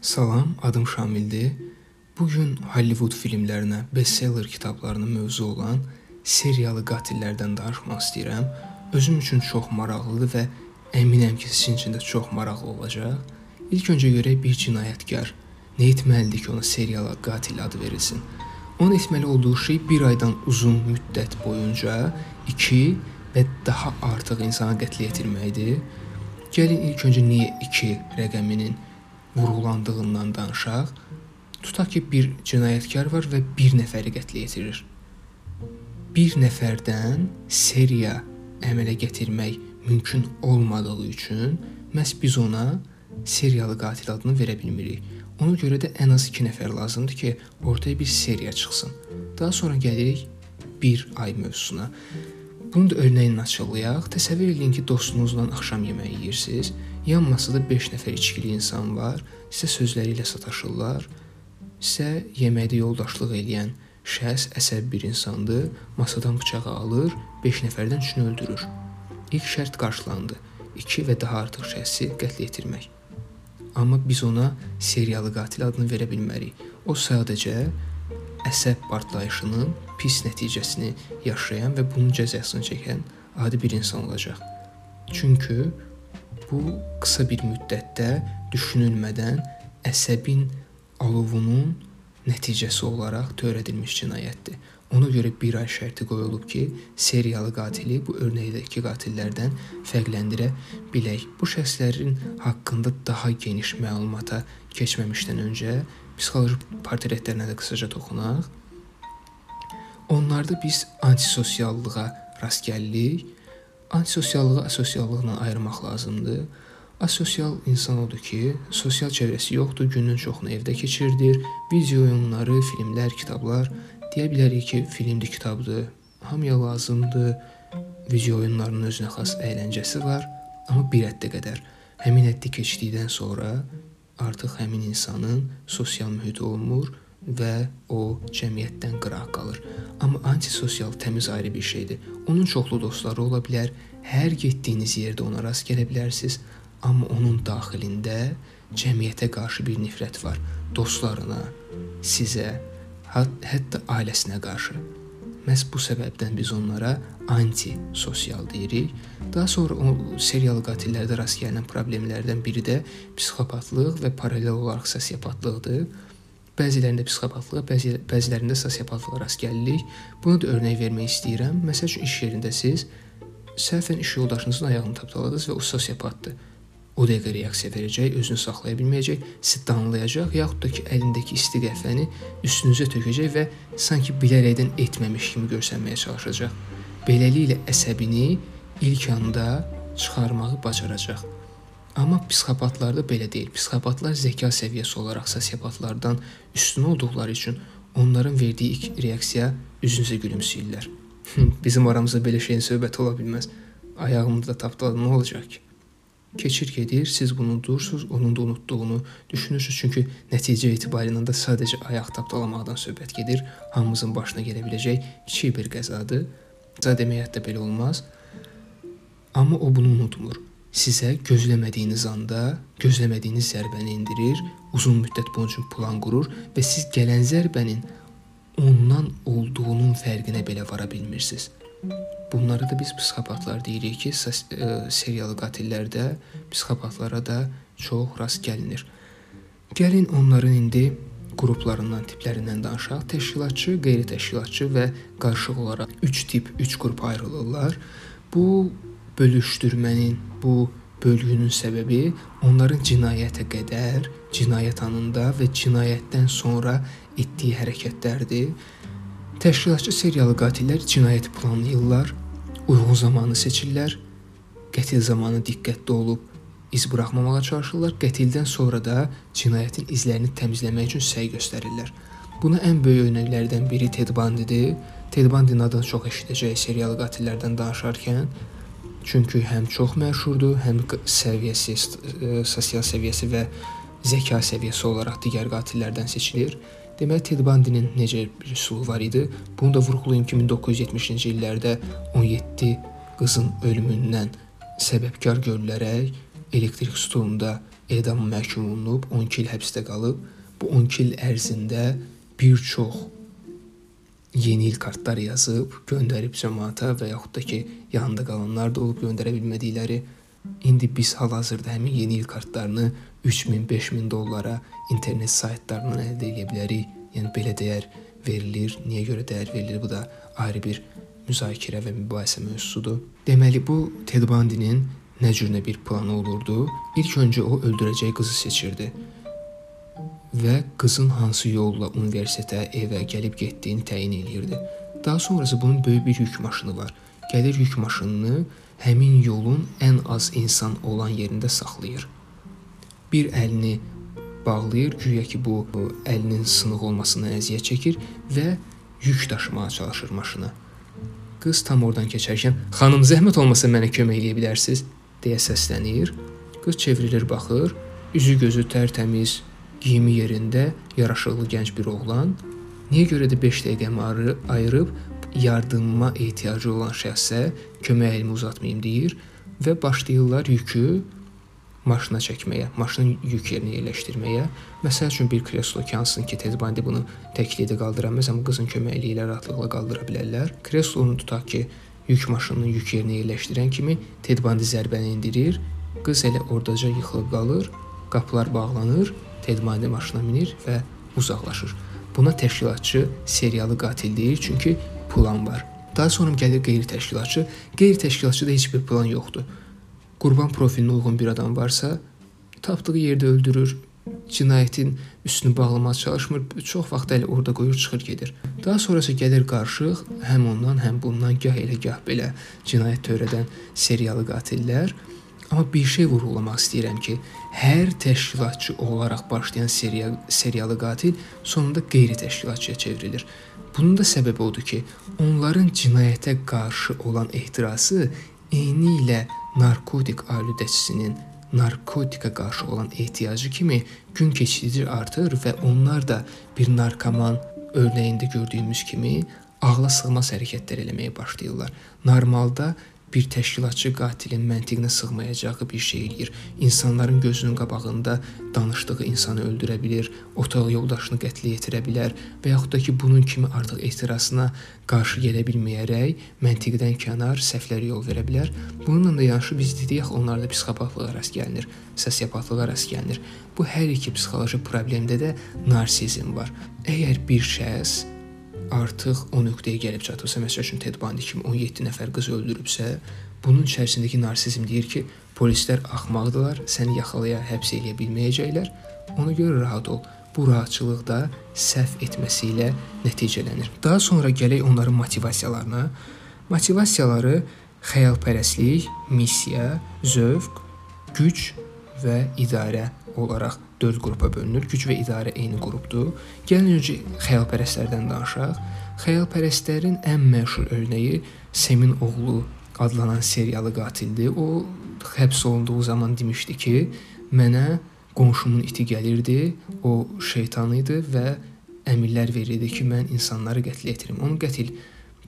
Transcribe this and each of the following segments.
Salam, adım Şamildir. Bu gün Hollywood filmlərinə, bestseller kitablarına mövzu olan seriyalı qatillərdən danışmaq istəyirəm. Özüm üçün çox maraqlıdır və əminəm ki, sizin üçün də çox maraqlı olacaq. İlk öncə görək bir cinayətkar nə etməlidir ki, ona seriyalı qatil adı verilsin. Onun etməli olduğu şey 1 aydan uzun müddət boyunca 2 və daha artıq insanı qətl yetirməkdir. Gəlin ilk öncə niyə 2 rəqəminin vurğulandığından danışaq. Tutaq ki, bir cinayətkar var və bir nəfəri qətlə yetirir. Bir nəfərdən seriya əmələ gətirmək mümkün olmadığı üçün məhz biz ona seriyalı qatil adını verə bilmirik. Ona görə də ən az 2 nəfər lazımdır ki, ortaya bir seriya çıxsın. Daha sonra gəlirik 1 ay mövzusuna. Bunu da örnəyinlə açıqlayaq. Təsəvvür edin ki, dostunuzla axşam yeməyi yeyirsiniz. Yan masada 5 nəfər içkili insan var. Sizə sözləri ilə sataşırlar. Sizə yeməkdə yoldaşlıq edən şəxs əsəb bir insandır. Masadan bıçağı alır, 5 nəfərdən 3-ünü öldürür. İlk şərt qarşılandı. 2 və daha artıq şəxsi qətl yetirmək. Amma biz ona seriyalı qatil adını verə bilmərik. O sadəcə əsəb partlayışının pis nəticəsini yaşayan və bunun cəzasını çəkən adi bir insan olacaq. Çünki bu qısa bir müddətdə düşünülmədən əsəbin alovunun nəticəsi olaraq törədilmiş cinayətdir. Ona görə 1 ay şərti qoyulub ki, seriyalı qatili bu örnəkdəki qatillərdən fərqləndirə bilək. Bu şəxslərin haqqında daha geniş məlumata keçməmişdən öncə psixoloji portretlərinə də qısaca toxunaq. Onlarda biz antisosiallığa rast gəlirik. Antisosiallığı asosiallıqla ayırmaq lazımdır. Asosial insan odur ki, sosial çevrəsi yoxdur, günün çoxunu evdə keçirdir. Video oyunları, filmlər, kitablar deyə bilərik ki, filmdir, kitabdır. Hamıya lazımdır. Video oyunlarının özünə xas əyləncəsi var, amma bir həddə qədər. Həmin həddi keçdikdən sonra artıq həmin insanın sosial mühiti olmur və o cəmiyyətdən qıraq qalır. Amma antisosial təmiz ayrı bir şeydir. Onun çoxlu dostları ola bilər. Hər getdiyiniz yerdə ona rast gələ bilərsiniz, amma onun daxilində cəmiyyətə qarşı bir nifrət var. Dostlarına, sizə, hətta ailəsinə qarşı. Məhz bu səbəbdən biz onlara antisosial deyirik. Daha sonra o serial qatillərdə rast gəlinən problemlərdən biri də psixopatlıq və paralel olaraq sosiopatlıqdır. Bəzilərində psixopatlığa, bəzi bəzilərində sosiopatlığa rast gəlirik. Bunu da örnək vermək istəyirəm. Məsəl üçün iş yerində siz səhvən iş yoldaşınızın ayağını tapdaladınız və o sosiopatdır. O dəqiqə reaksiya verəcək, özünü saxlaya bilməyəcək, sizi danlayacaq, yaxud da ki, əlindəki isti qəhvəni üstünüzə tökəcək və sanki bilərəkdən etməmiş kimi göstərməyə çalışacaq. Beləliklə əsəbini ilk anda çıxarmağı bacaracaq. Amma psixopatlarda belə deyil. Psixopatlar zəka səviyyəsi olaraq sosiopatlardan üstün olduqları üçün onların verdiyi ilk reaksiya üzünüzə gülümsəyirlər. Bizim aramızda belə şeyin söhbəti ola bilməz. Ayağımı da tapdaladım, nə olacaq ki? Keçir gedir, siz bunu unutursunuz, onun da unutduğunu düşünürsüz. Çünki nəticə etibarilə də sadəcə ayaq tapdalamaqdan söhbət gedir. Hamımızın başına gələ biləcək kiçik bir qəzadır. Qəza demək hətta belə olmaz. Amma o bunu unutmur sizə gözləmədiyiniz anda gözləmədiyiniz zərbəni endirir, uzun müddət bunun üçün plan qurur və siz gələn zərbənin ondan olduğunun fərqinə belə vara bilmirsiniz. Bunlara da biz psixopatlar deyirik ki, e, serial qatillərdə psixopatlara da çox rast gəlinir. Gəlin onların indi qruplarından, tiplərindən danışaq. Təşkilatçı, qeyri-təşkilatçı və qarışıq olaraq 3 tip, 3 qrup ayrılırlar. Bu bölüşdürmənin bu bölgünün səbəbi onların cinayətə qədər, cinayət anında və cinayətdən sonra etdiyi hərəkətlərdir. Təşkilatçı seriyalı qatillər cinayəti planlayırlar, uyğun zamanı seçirlər, qətil zamanı diqqətli olub iz buraxmamağa çalışırlar. Qətildən sonra da cinayətin izlərini təmizləmək üçün səy göstərirlər. Buna ən böyük örnəklərdən biri Ted Bundy-dir. Ted Bundy-nin adını çox eşidəcək seriyalı qatillərdən danışarkən Çünki həm çox məşhurdur, həm səviyyəsi, e, sosial səviyyəsi və zəka səviyyəsi olaraq digər qatillərdən seçilir. Deməli Ted Bundy-nin necə bir üsulu var idi? Bunu da vurğulayım ki, 1970-ci illərdə 17 qızın ölümündən səbəbkar görülərək elektrik stulunda edama məhkum olunub, 12 il həbsdə qalıb. Bu 12 il ərzində bir çox yeni il kartlar yazıb, göndərib cəmaata və yaxud da ki, yanında qalanlar da olub göndərə bilmədikləri. İndi biz hal-hazırda həmin yeni il kartlarını 3000, 5000 dollara internet saytlarından əldə edə bilərik. Yəni belə dəyər verilir. Niyə görə dəyər verilir? Bu da ayrı bir müzakirə və mübahisə mövzusudur. Deməli bu Ted Bundy-nin nə cürnə bir planı olurdu? İlk öncə o öldürəcəyi qızı seçirdi və qızın hansı yolla universitetə, evə gəlib getdiyini təyin eləyirdi. Daha sonrası bunun böyük bir yük maşını var. Gəlir yük maşınını həmin yolun ən az insan olan yerində saxlayır. Bir əlini bağlayır, güya ki bu, bu əlinin sınıq olmasından əziyyət çəkir və yük daşımağa çalışır maşına. Qız tam oradan keçərkən, "Xanım, zəhmət olmasa mənə kömək eləyə bilərsiniz?" deyə səslənir. Qız çevrilir, baxır. Üzü gözü tərtəmiz, geyimi yerində, yaraşıqlı gənc bir oğlan. Niyə görə də 5 dəqiqəmi ayırıb yardıma ehtiyacı olan şəxsə kömək əlimi uzatmayım deyir və başlayırlar yükü maşına çəkməyə, maşının yük yerinə yerləşdirməyə. Məsəl üçün bir kreslo kansın ki, Ted Bundy bunu təklikdə qaldıra bilməz, amma qızın köməkliyi ilə rahatlıqla qaldıra bilərlər. Kreslonu tutaq ki, yük maşınının yük yerinə yerləşdirən kimi Ted Bundy zərbəni endirir. Qız elə ordaca yıxılıb qalır, qapılar bağlanır, Ted Bundy maşına minir və uzaqlaşır. Buna təşkilatçı seriyalı qatil deyir, çünki plan var. Daha sonra gəlir qeyri-təşkilatçı. Qeyri-təşkilatçıda heç bir plan yoxdur qurban profilinə uyğun bir adam varsa, tapdığı yerdə öldürür, cinayətin üstünü bağlamağa çalışmır, çox vaxt elə orada qoyur, çıxır gedir. Daha sonrası gəlir qarışıq, həm ondan, həm bundan gah elə gah belə cinayət törədən seriyalı qatillər. Amma bir şey vurğulamaq istəyirəm ki, hər təşkilatçı olaraq başlayan serial seriyalı qatil sonunda qeyri-təşkilatçıya çevrilir. Bunun da səbəbi odur ki, onların cinayətə qarşı olan ehtirası eyni ilə narkotik aludəçisinin narkotika qarşı olan ehtiyacı kimi gün keçdikcə artır və onlar da bir narkoman örnəyində gördüyümüz kimi ağla sığmaz hərəkətlər eləməyə başlayırlar. Normalda bir təşkilatçı qatilin məntiqinə sığmayacağı bir şey eləyir. İnsanların gözünün qabağında danışdığı insanı öldürə bilər, otaq yoldaşını qətlə yetirə bilər və yaxud da ki, bunun kimi artıq ehtirasına qarşı gələ bilməyərək məntiqdən kənar səhvlərə yol verə bilər. Bununla da yanaşı biz dedik axı onlarda psixopatlığa rast gəlinir, sosiopatlığa rast gəlinir. Bu hər iki psixoloji problemdə də narsizm var. Əgər bir şəxs artıq o nöqtəyə gəlib çatıbsa, məsəl üçün Ted Bundy kimi 17 nəfər qız öldürübsə, bunun içərisindəki narsizm deyir ki, polislər axmaqdılar, səni yaxalaya, həbs eləyə bilməyəcəklər. Ona görə rahat ol. Bu rahatçılıq da səhv etməsi ilə nəticələnir. Daha sonra gələk onların motivasiyalarına. Motivasiyaları xəyalpərəstlik, missiya, zövq, güc və idarə olaraq 4 qrupa bölünür. Güc və idarə eyni qrupdur. Gəlin öncə xəyalpərəstlərdən danışaq. Xəyalpərəstlərin ən məşhur örnəyi Semin oğlu adlanan seriyalı qatildir. O həbs olunduğu zaman demişdi ki, mənə qonşumun iti gəlirdi, o şeytan idi və əmrlər verirdi ki, mən insanları qətl etirim. Onun qətl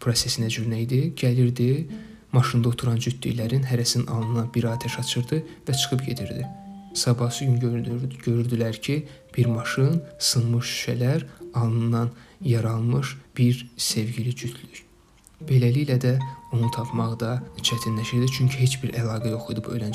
prosesi necə idi? Gəlirdi, maşında oturan cütlüklərin hərəsinin alnına bir atəş açırdı və çıxıb gedirdi. Sabahsı gün görürdü, görürdülər ki, bir maşın, sınmış şüşələr, alnından yaralmış bir sevgili cütlük. Beləliklə də onu tapmaq da çətinləşirdi, çünki heç bir əlaqə yox idi bu ölən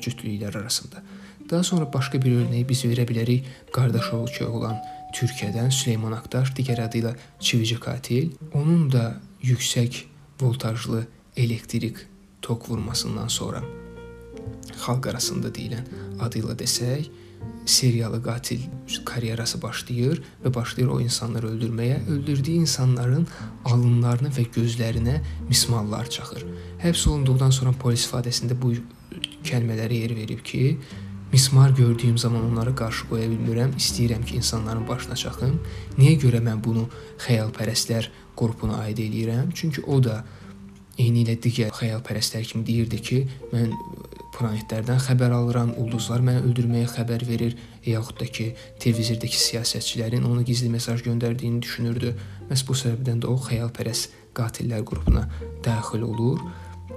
cütlüklər arasında. Daha sonra başqa bir örnəyi biz verə bilərik qardaşoğlu olan Türkiyədən Süleyman Aktaş, digər adı ilə Çivici Katil. Onun da yüksək voltajlı elektrik tok vurmasından sonra xalq arasında deyilən adı ilə desək, seriyalı qatil karyerası başlayır və başlayır o insanları öldürməyə. Öldürdüyü insanların alınlarına və gözlərinə mismallar çaxır. Həbs olunduqdan sonra polis ifadəsində bu kəlmələri yer verib ki, mismar gördüyüm zaman onları qarşı qoya bilmirəm. İstəyirəm ki, insanların başına çaxım. Niyə görə mən bunu xəyalpərəstlər qrupuna aid eləyirəm? Çünki o da eyni ilə digər xəyalpərəstlər kimi deyirdi ki, mən planetlərdən xəbər alıram, ulduzlar məni öldürməyə xəbər verir, yaxud da ki, televizordakı siyasətçilərin ona gizli mesaj göndərdiyini düşünürdü. Məhz bu səbəbdən də o xəyalpərəst qatillər qrupuna daxil olur.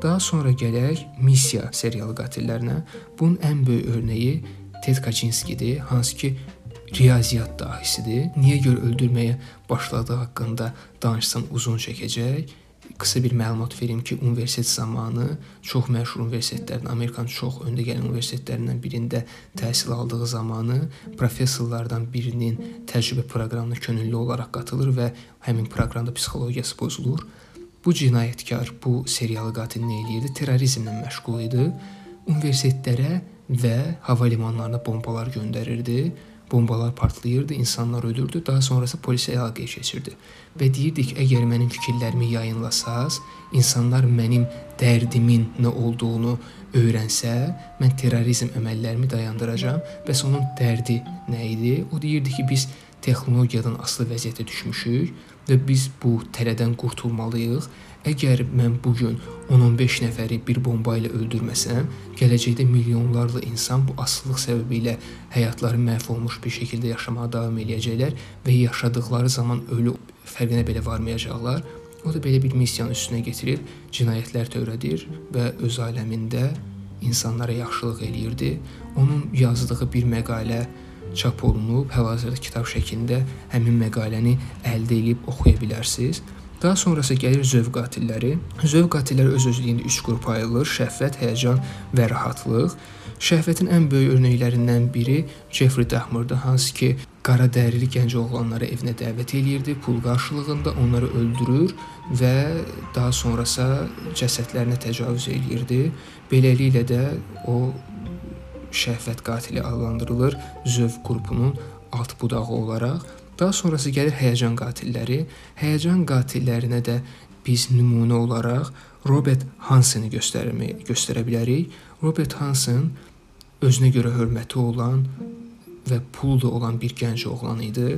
Daha sonra gələk missiya seriyalı qatillərinə. Bunun ən böyük örnəyi Ted Kaczynskidir, hansı ki riyaziyyat dahisidir. Niyə görə öldürməyə başladığı haqqında danışsam uzun çəkəcək. Qısa bir məlumat verim ki, universitet zamanı çox məşhur universitetlərin, Amerikanın çox öndə gələn universitetlərindən birində təhsil aldığı zamanı professorlardan birinin təcrübə proqramına könüllü olaraq qatılır və həmin proqramda psixologiyası pozulur. Bu cinayətkar, bu seriyalı qatil nə eləyirdi? Terrorizmlə məşğul idi. Universitetlərə və hava limanlarına bombalar göndərirdi bombalar partlayırdı, insanlar ölürdü, daha sonrası polisə əlaqəyə keçirdi. Və deyirdi ki, əgər mənim fikirlərimi yayınlasaz, insanlar mənim dərdimin nə olduğunu öyrənsə, mən terrorizm əməllərimi dayandıracağam. Bəs onun dərdi nə idi? O deyirdi ki, biz texnologiyadan asılı vəziyyətə düşmüşük və biz bu tələdən qurtulmalıyıq Əgər mən bu gün 10-15 nəfəri bir bomba ilə öldürməsəm, gələcəkdə milyonlarla insan bu asılılıq səbəbilə həyatları məhv olmuş bir şəkildə yaşamağa davam eləyəcəklər və yaşadıkları zaman ölü fərqinə belə varmayacaqlar. O da belə bir missiyanı üstünə gətirib cinayətlər törədir və öz aləmində insanlara yaxşılıq eləyirdi. Onun yazdığı bir məqalə çap olunub, hal-hazırda kitab şəklində həmin məqaləni əldə edib oxuya bilərsiniz. Daha sonrası gəlir zövq qatilləri. Zövq qatilləri öz-özlüyündə 3 qrupa ayrılır: şəhvət, həyəcan və rahatlıq. Şəhvətin ən böyük örnəklərindən biri Jeffrey Dahmerdir, hansı ki, qara dərili gənc oğlanları evinə dəvət eləyirdi, pul qarşılığında onları öldürür və daha sonrası cəsədlərinə təcavüz eləyirdi. Beləliklə də o şəhvət qatili adlandırılır zövq qrupunun alt budağı olaraq. Daha sonrası gəlir həyəcan qatilləri. Həyəcan qatillərinə də biz nümunə olaraq Robert Hanseni göstərmək göstərə bilərik. Robert Hansen özünə görə hörməti olan və pulu da olan bir gənc oğlan idi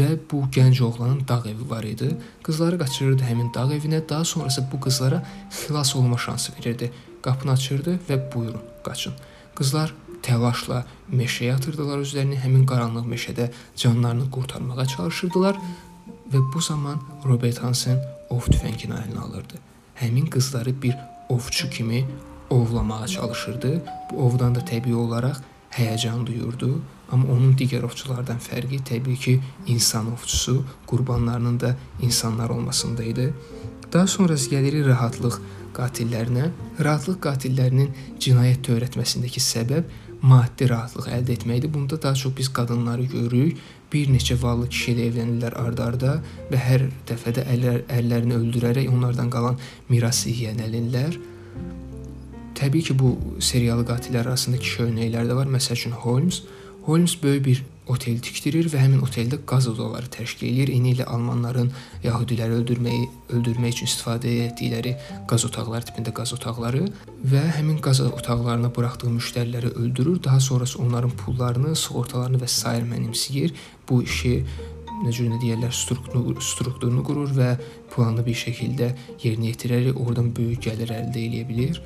və bu gənc oğlanın dağ evi var idi. Qızları qaçırırdı həmin dağ evinə, daha sonrası bu qızlara xilas olma şansı verirdi. Qapını açırdı və buyurun, qaçın. Qızlar təlaşla meşəyə atırdılar özlərini, həmin qaranlıq meşədə canlarını qurtarmağa çalışırdılar və bu zaman Robert Hansen ov tüfəngini əlinə alırdı. Həmin qızları bir ovçu kimi ovlamağa çalışırdı. Bu ovdan da təbii olaraq həyəcan duyurdu, amma onun digər ovçulardan fərqi təbii ki, insan ovçusu, qurbanlarının da insanlar olmasında idi. Daha sonra gəlirik rahatlıq qatillərinə. Rahatlıq qatillərinin cinayət törətməsindəki səbəb maddi rahatlıq əldə etməkdir. Bunda daha çox biz qadınları görürük. Bir neçə vallı kişi ilə evlənirlər ard-arda və hər dəfə də əllər, əllərini öldürərək onlardan qalan mirası yiyələnirlər. Təbii ki, bu seriyalı qatillər arasında kişi örnəkləri də var. Məsəl üçün Holmes. Holmes böyük bir otel tikdirir və həmin oteldə qaz odaları təşkil edir. Eyni ilə almanların yahudiləri öldürməyi öldürmək üçün istifadə etdikləri qaz otaqları tipində qaz otaqları və həmin qaz otaqlarına buraxdığı müştəriləri öldürür. Daha sonrası onların pullarını, sığortalarını və s. mənimsəyir. Bu işi necə nə deyirlər, strukturunu, strukturunu qurur və planlı bir şəkildə yerinə yetirərək oradan böyük gəlir əldə edə bilər.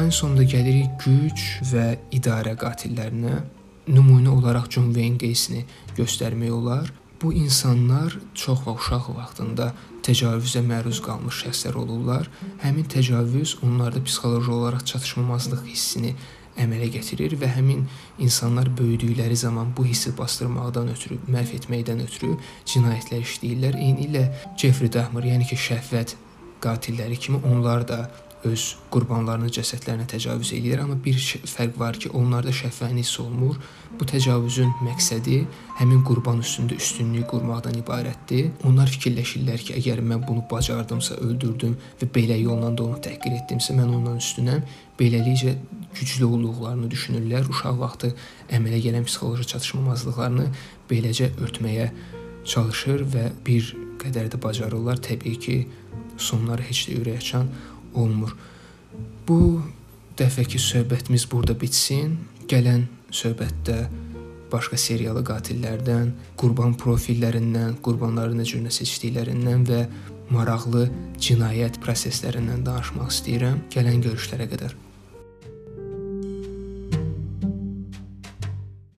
Ən sonunda gəlirik güc və idarə qatillərinə nümunə olaraq John Wayne Gacy-ni göstərmək olar. Bu insanlar çox və uşaq vaxtında təcavüzə məruz qalmış şəxslər olurlar. Həmin təcavüz onlarda psixoloji olaraq çatışmamazlıq hissini əmələ gətirir və həmin insanlar böyüdükləri zaman bu hissi bastırmaqdan ötürü, məhv etməkdən ötürü cinayətlər işləyirlər. Eyni ilə Jeffrey Dahmer, yəni ki, şəhvət qatilləri kimi onlar da öz qurbanlarının cəsədlərinə təcavüz eləyir, amma bir fərq var ki, onlarda şəhvəni hiss olunmur. Bu təcavüzün məqsədi həmin qurban üstündə üstünlük qurmaqdan ibarətdir. Onlar fikirləşirlər ki, əgər mən bunu bacardımsa, öldürdüm və belə yolla da onu təhqir etdimsə, mən ondan üstünəm. Beləliklə güclü olduqlarını düşünürlər. Uşaq vaxtı əmələ gələn psixoloji çatışmamazlıqlarını beləcə örtməyə çalışır və bir qədər də bacarırlar. Təbii ki, sonları heç də ürəkaçan olmur. Bu dəfəki söhbətimiz burada bitsin. Gələn söhbətdə başqa seriyalı qatillərdən, qurban profillərindən, qurbanları necə seçdiklərindən və maraqlı cinayət proseslərindən danışmaq istəyirəm. Gələn görüşlərə qədər